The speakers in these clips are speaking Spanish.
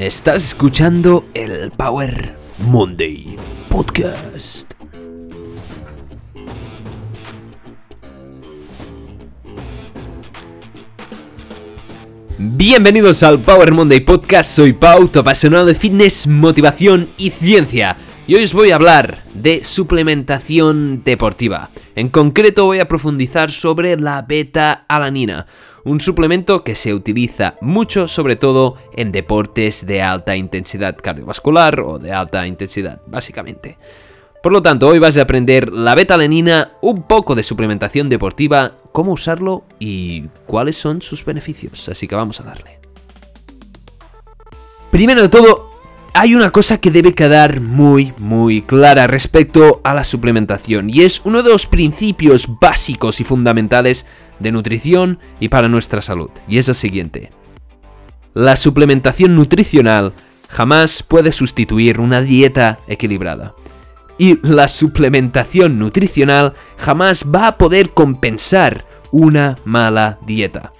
Estás escuchando el Power Monday Podcast. Bienvenidos al Power Monday Podcast, soy Pau, tu apasionado de fitness, motivación y ciencia. Y hoy os voy a hablar de suplementación deportiva. En concreto voy a profundizar sobre la beta-alanina, un suplemento que se utiliza mucho sobre todo en deportes de alta intensidad cardiovascular o de alta intensidad, básicamente. Por lo tanto, hoy vas a aprender la beta-alanina, un poco de suplementación deportiva, cómo usarlo y cuáles son sus beneficios. Así que vamos a darle. Primero de todo, hay una cosa que debe quedar muy, muy clara respecto a la suplementación y es uno de los principios básicos y fundamentales de nutrición y para nuestra salud, y es el siguiente. La suplementación nutricional jamás puede sustituir una dieta equilibrada y la suplementación nutricional jamás va a poder compensar una mala dieta.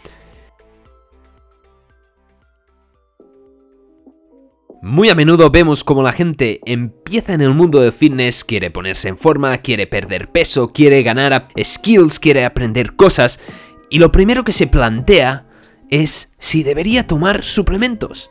Muy a menudo vemos como la gente empieza en el mundo del fitness, quiere ponerse en forma, quiere perder peso, quiere ganar skills, quiere aprender cosas, y lo primero que se plantea es si debería tomar suplementos.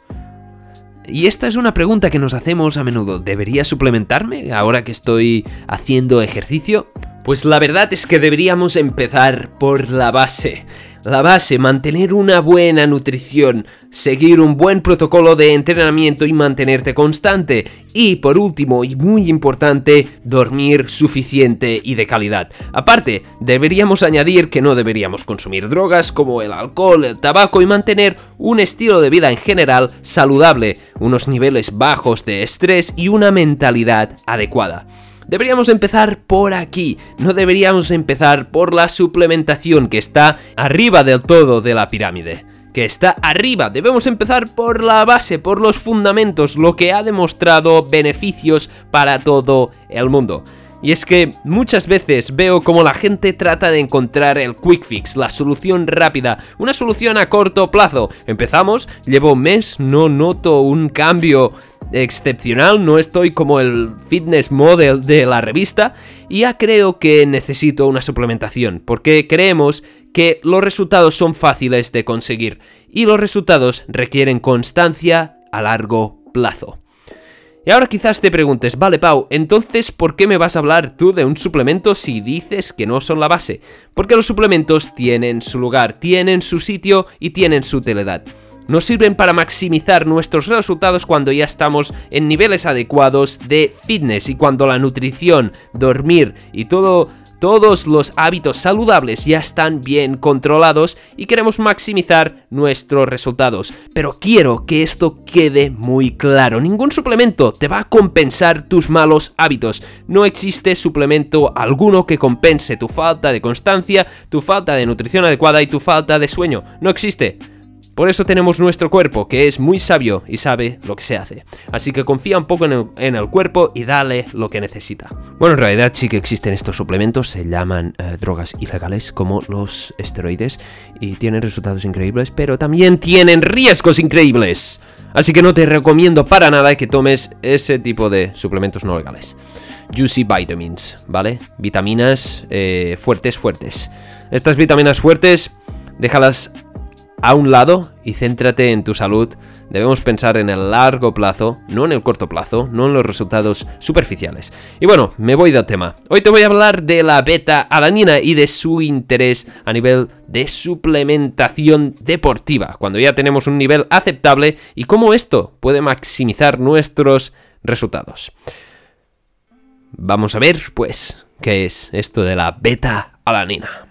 Y esta es una pregunta que nos hacemos a menudo. ¿Debería suplementarme ahora que estoy haciendo ejercicio? Pues la verdad es que deberíamos empezar por la base. La base, mantener una buena nutrición, seguir un buen protocolo de entrenamiento y mantenerte constante. Y por último, y muy importante, dormir suficiente y de calidad. Aparte, deberíamos añadir que no deberíamos consumir drogas como el alcohol, el tabaco y mantener un estilo de vida en general saludable, unos niveles bajos de estrés y una mentalidad adecuada. Deberíamos empezar por aquí, no deberíamos empezar por la suplementación que está arriba del todo de la pirámide. Que está arriba, debemos empezar por la base, por los fundamentos, lo que ha demostrado beneficios para todo el mundo. Y es que muchas veces veo como la gente trata de encontrar el quick fix, la solución rápida, una solución a corto plazo. Empezamos, llevo un mes, no noto un cambio excepcional, no estoy como el fitness model de la revista y ya creo que necesito una suplementación, porque creemos que los resultados son fáciles de conseguir y los resultados requieren constancia a largo plazo. Y ahora quizás te preguntes, vale Pau, entonces ¿por qué me vas a hablar tú de un suplemento si dices que no son la base? Porque los suplementos tienen su lugar, tienen su sitio y tienen su utilidad nos sirven para maximizar nuestros resultados cuando ya estamos en niveles adecuados de fitness y cuando la nutrición, dormir y todo todos los hábitos saludables ya están bien controlados y queremos maximizar nuestros resultados. Pero quiero que esto quede muy claro. Ningún suplemento te va a compensar tus malos hábitos. No existe suplemento alguno que compense tu falta de constancia, tu falta de nutrición adecuada y tu falta de sueño. No existe. Por eso tenemos nuestro cuerpo, que es muy sabio y sabe lo que se hace. Así que confía un poco en el, cuerpo y dale lo que necesita. Bueno, en realidad sí que existen estos suplementos, se llaman eh, drogas ilegales como los esteroides y tienen resultados increíbles, pero también tienen riesgos increíbles. Así que no te recomiendo para nada que tomes ese tipo de suplementos no legales. Juicy Vitamins, ¿vale? Vitaminas eh, fuertes, fuertes. Estas vitaminas fuertes, déjalas a un lado y céntrate en tu salud. Debemos pensar en el largo plazo, no en el corto plazo, no en los resultados superficiales. Y bueno, me voy del tema. Hoy te voy a hablar de la beta-alanina y de su interés a nivel de suplementación deportiva, cuando ya tenemos un nivel aceptable y cómo esto puede maximizar nuestros resultados. Vamos a ver, pues, qué es esto de la beta-alanina.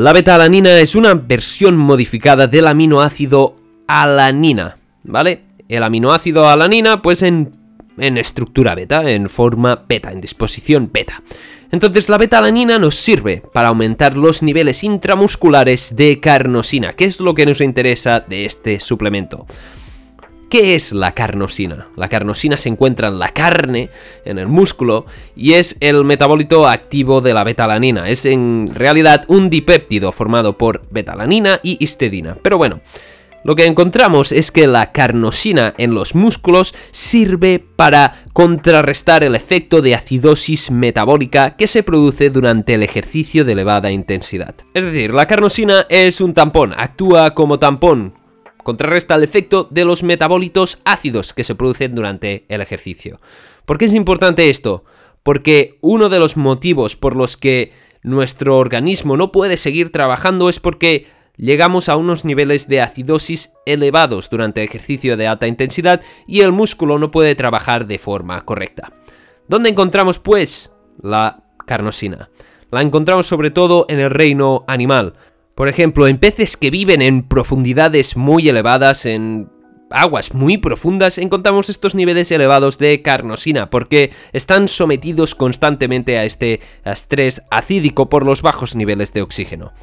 La beta-alanina es una versión modificada del aminoácido alanina, ¿vale? El aminoácido alanina, pues en, en estructura beta, en forma beta, en disposición beta. Entonces la beta-alanina nos sirve para aumentar los niveles intramusculares de carnosina, que es lo que nos interesa de este suplemento. ¿Qué es la carnosina? La carnosina se encuentra en la carne, en el músculo, y es el metabólito activo de la betalanina. Es en realidad un dipéptido formado por betalanina y histidina. Pero bueno, lo que encontramos es que la carnosina en los músculos sirve para contrarrestar el efecto de acidosis metabólica que se produce durante el ejercicio de elevada intensidad. Es decir, la carnosina es un tampón, actúa como tampón, contrarresta el efecto de los metabolitos ácidos que se producen durante el ejercicio. ¿Por qué es importante esto? Porque uno de los motivos por los que nuestro organismo no puede seguir trabajando es porque llegamos a unos niveles de acidosis elevados durante el ejercicio de alta intensidad y el músculo no puede trabajar de forma correcta. ¿Dónde encontramos pues la carnosina? La encontramos sobre todo en el reino animal. Por ejemplo, en peces que viven en profundidades muy elevadas, en aguas muy profundas, encontramos estos niveles elevados de carnosina, porque están sometidos constantemente a este estrés acídico por los bajos niveles de oxígeno.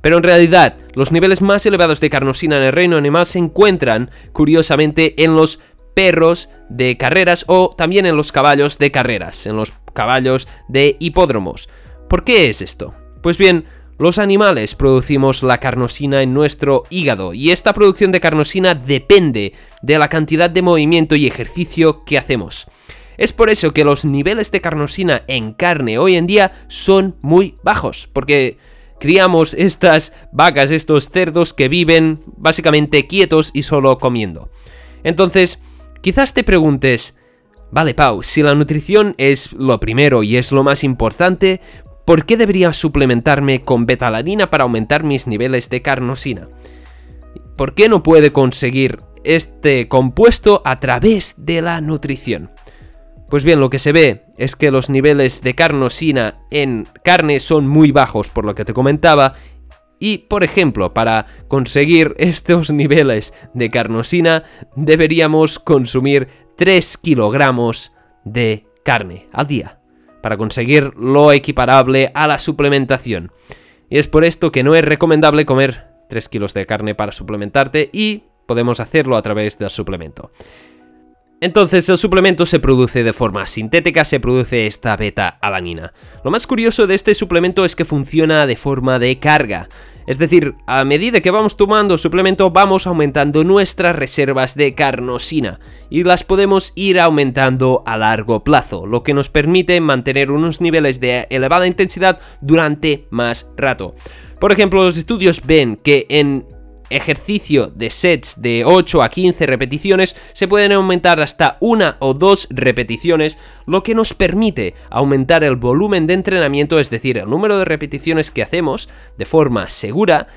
Pero en realidad, los niveles más elevados de carnosina en el reino animal se encuentran, curiosamente, en los perros de carreras o también en los caballos de carreras, en los caballos de hipódromos. ¿Por qué es esto? Pues bien, los animales producimos la carnosina en nuestro hígado y esta producción de carnosina depende de la cantidad de movimiento y ejercicio que hacemos. Es por eso que los niveles de carnosina en carne hoy en día son muy bajos, porque criamos estas vacas, estos cerdos que viven básicamente quietos y solo comiendo. Entonces, quizás te preguntes, vale Pau, si la nutrición es lo primero y es lo más importante, ¿por qué debería suplementarme con betalanina para aumentar mis niveles de carnosina? ¿Por qué no puede conseguir este compuesto a través de la nutrición? Pues bien, lo que se ve es que los niveles de carnosina en carne son muy bajos, por lo que te comentaba, y, por ejemplo, para conseguir estos niveles de carnosina deberíamos consumir 3 kilogramos de carne al día, para conseguir lo equiparable a la suplementación. Y es por esto que no es recomendable comer 3 kilos de carne para suplementarte y podemos hacerlo a través del suplemento. Entonces el suplemento se produce de forma sintética, se produce esta beta-alanina. Lo más curioso de este suplemento es que funciona de forma de carga. Es decir, a medida que vamos tomando suplemento vamos aumentando nuestras reservas de carnosina y las podemos ir aumentando a largo plazo, lo que nos permite mantener unos niveles de elevada intensidad durante más rato. Por ejemplo, los estudios ven que en ejercicio de sets de 8 a 15 repeticiones se pueden aumentar hasta una o dos repeticiones, lo que nos permite aumentar el volumen de entrenamiento, es decir, el número de repeticiones que hacemos de forma segura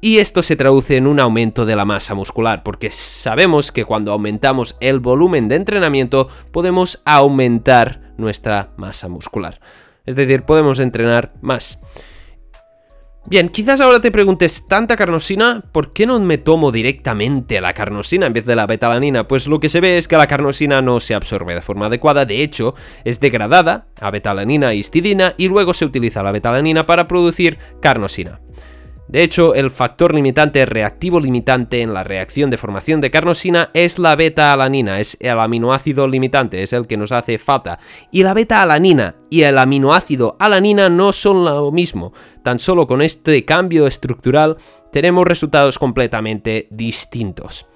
y esto se traduce en un aumento de la masa muscular, porque sabemos que cuando aumentamos el volumen de entrenamiento podemos aumentar nuestra masa muscular. Es decir, podemos entrenar más. Bien, quizás ahora te preguntes, ¿tanta carnosina? ¿Por qué no me tomo directamente la carnosina en vez de la betalanina? Pues lo que se ve es que la carnosina no se absorbe de forma adecuada, de hecho, es degradada a betalanina y histidina y luego se utiliza la betalanina para producir carnosina. De hecho, el factor limitante reactivo limitante en la reacción de formación de carnosina es la beta-alanina, es el aminoácido limitante, es el que nos hace falta. Y la beta-alanina y el aminoácido alanina no son lo mismo. Tan solo con este cambio estructural tenemos resultados completamente distintos.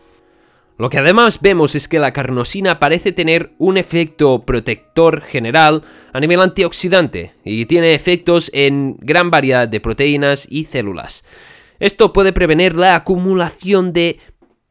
Lo que además vemos es que la carnosina parece tener un efecto protector general a nivel antioxidante y tiene efectos en gran variedad de proteínas y células. Esto puede prevenir la acumulación de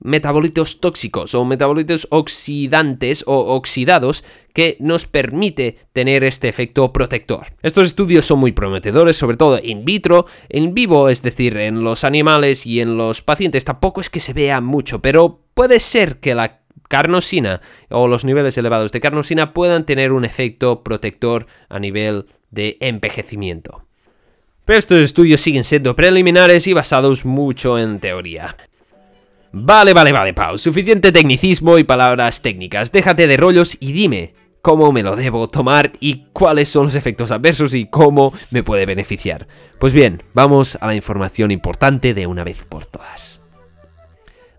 metabolitos tóxicos o metabolitos oxidantes o oxidados que nos permite tener este efecto protector. Estos estudios son muy prometedores, sobre todo in vitro, en vivo, es decir, en los animales y en los pacientes tampoco es que se vea mucho, pero puede ser que la carnosina o los niveles elevados de carnosina puedan tener un efecto protector a nivel de envejecimiento. Pero estos estudios siguen siendo preliminares y basados mucho en teoría. Vale, vale, vale, Pau. Suficiente tecnicismo y palabras técnicas. Déjate de rollos y dime cómo me lo debo tomar y cuáles son los efectos adversos y cómo me puede beneficiar. Pues bien, vamos a la información importante de una vez por todas.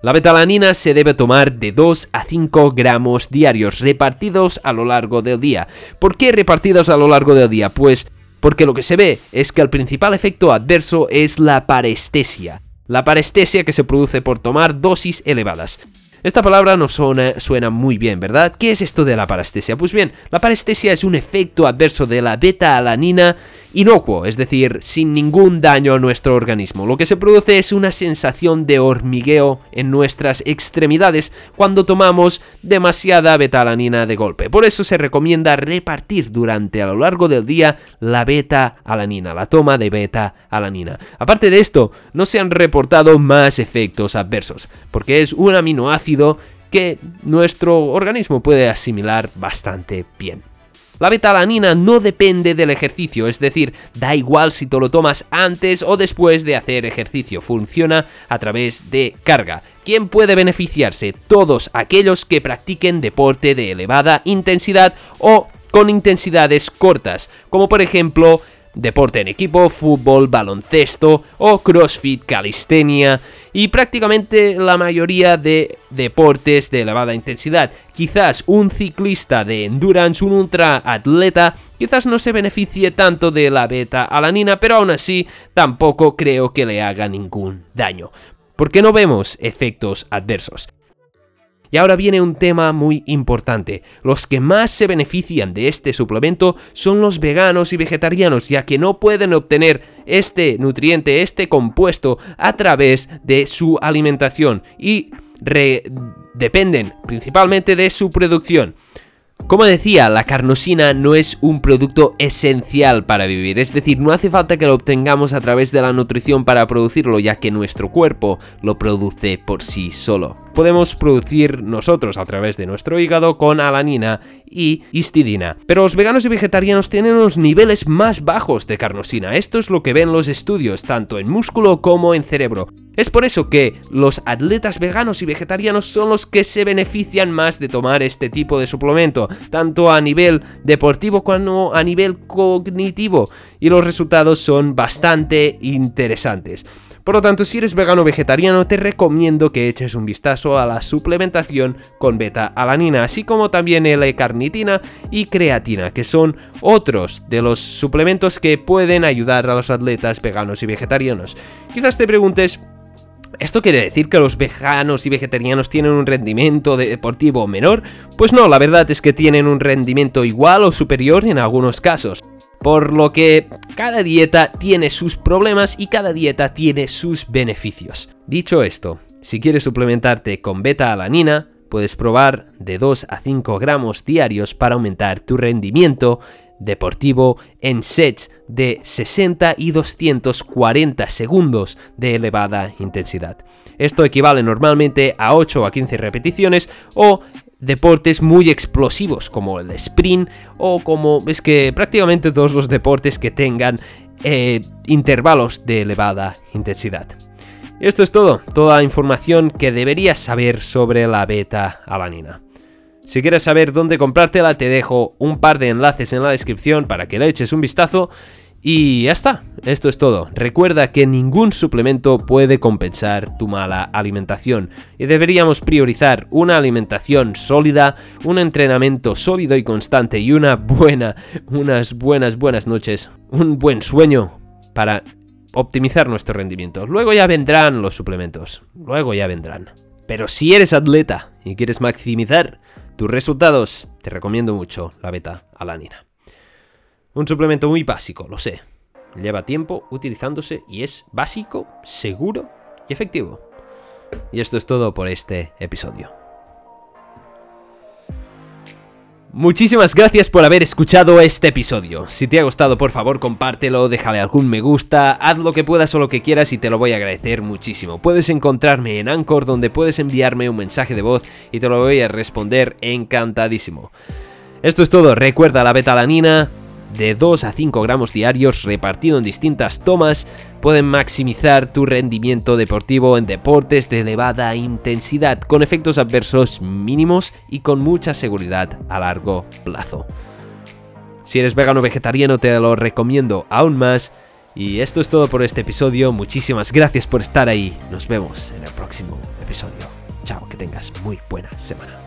La betalanina se debe tomar de 2 a 5 gramos diarios repartidos a lo largo del día. ¿Por qué repartidos a lo largo del día? Pues porque lo que se ve es que el principal efecto adverso es la parestesia. La parestesia que se produce por tomar dosis elevadas. Esta palabra nos suena, suena, muy bien, ¿verdad? ¿Qué es esto de la parestesia? Pues bien, la parestesia es un efecto adverso de la beta-alanina inocuo, es decir, sin ningún daño a nuestro organismo. Lo que se produce es una sensación de hormigueo en nuestras extremidades cuando tomamos demasiada beta-alanina de golpe. Por eso se recomienda repartir durante a lo largo del día la beta-alanina, la toma de beta-alanina. Aparte de esto, no se han reportado más efectos adversos, porque es un aminoácido que nuestro organismo puede asimilar bastante bien. La betalanina no depende del ejercicio, es decir, da igual si te lo tomas antes o después de hacer ejercicio, funciona a través de carga. ¿Quién puede beneficiarse? Todos aquellos que practiquen deporte de elevada intensidad o con intensidades cortas, como por ejemplo deporte en equipo, fútbol, baloncesto o crossfit, calistenia y prácticamente la mayoría de deportes de elevada intensidad. Quizás un ciclista de endurance, un ultra atleta, quizás no se beneficie tanto de la beta-alanina, pero aún así tampoco creo que le haga ningún daño. Porque no vemos efectos adversos. Y ahora viene un tema muy importante. Los que más se benefician de este suplemento son los veganos y vegetarianos, ya que no pueden obtener este nutriente, este compuesto, a través de su alimentación y dependen principalmente de su producción. Como decía, la carnosina no es un producto esencial para vivir, es decir, no hace falta que lo obtengamos a través de la nutrición para producirlo, ya que nuestro cuerpo lo produce por sí solo podemos producir nosotros a través de nuestro hígado con alanina y histidina. Pero los veganos y vegetarianos tienen unos niveles más bajos de carnosina. Esto es lo que ven los estudios, tanto en músculo como en cerebro. Es por eso que los atletas veganos y vegetarianos son los que se benefician más de tomar este tipo de suplemento, tanto a nivel deportivo como a nivel cognitivo, y los resultados son bastante interesantes. Por lo tanto, si eres vegano o vegetariano, te recomiendo que eches un vistazo a la suplementación con beta-alanina, así como también L-carnitina y creatina, que son otros de los suplementos que pueden ayudar a los atletas veganos y vegetarianos. Quizás te preguntes, ¿Esto quiere decir que los veganos y vegetarianos tienen un rendimiento deportivo menor? Pues no, la verdad es que tienen un rendimiento igual o superior en algunos casos. Por lo que cada dieta tiene sus problemas y cada dieta tiene sus beneficios. Dicho esto, si quieres suplementarte con beta-alanina, puedes probar de 2 a 5 gramos diarios para aumentar tu rendimiento deportivo en sets de 60 y 240 segundos de elevada intensidad. Esto equivale normalmente a 8 a 15 repeticiones o deportes muy explosivos como el sprint o como es que prácticamente todos los deportes que tengan eh, intervalos de elevada intensidad. Esto es todo, toda la información que deberías saber sobre la beta-alanina. Si quieres saber dónde comprártela, te dejo un par de enlaces en la descripción para que le eches un vistazo y ya está, esto es todo. Recuerda que ningún suplemento puede compensar tu mala alimentación y deberíamos priorizar una alimentación sólida, un entrenamiento sólido y constante y una buena, unas buenas, buenas noches, un buen sueño para optimizar nuestro rendimiento. Luego ya vendrán los suplementos, luego ya vendrán. Pero si eres atleta y quieres maximizar tus resultados, te recomiendo mucho la beta alanina. Un suplemento muy básico, lo sé. Lleva tiempo utilizándose y es básico, seguro y efectivo. Y esto es todo por este episodio. Muchísimas gracias por haber escuchado este episodio. Si te ha gustado, por favor, compártelo, déjale algún me gusta, haz lo que puedas o lo que quieras y te lo voy a agradecer muchísimo. Puedes encontrarme en Anchor donde puedes enviarme un mensaje de voz y te lo voy a responder encantadísimo. Esto es todo, recuerda la betalanina, de 2 a 5 gramos diarios repartido en distintas tomas pueden maximizar tu rendimiento deportivo en deportes de elevada intensidad, con efectos adversos mínimos y con mucha seguridad a largo plazo. Si eres vegano o vegetariano te lo recomiendo aún más Y esto es todo por este episodio. Muchísimas gracias por estar ahí. Nos vemos en el próximo episodio. Chao, que tengas muy buena semana.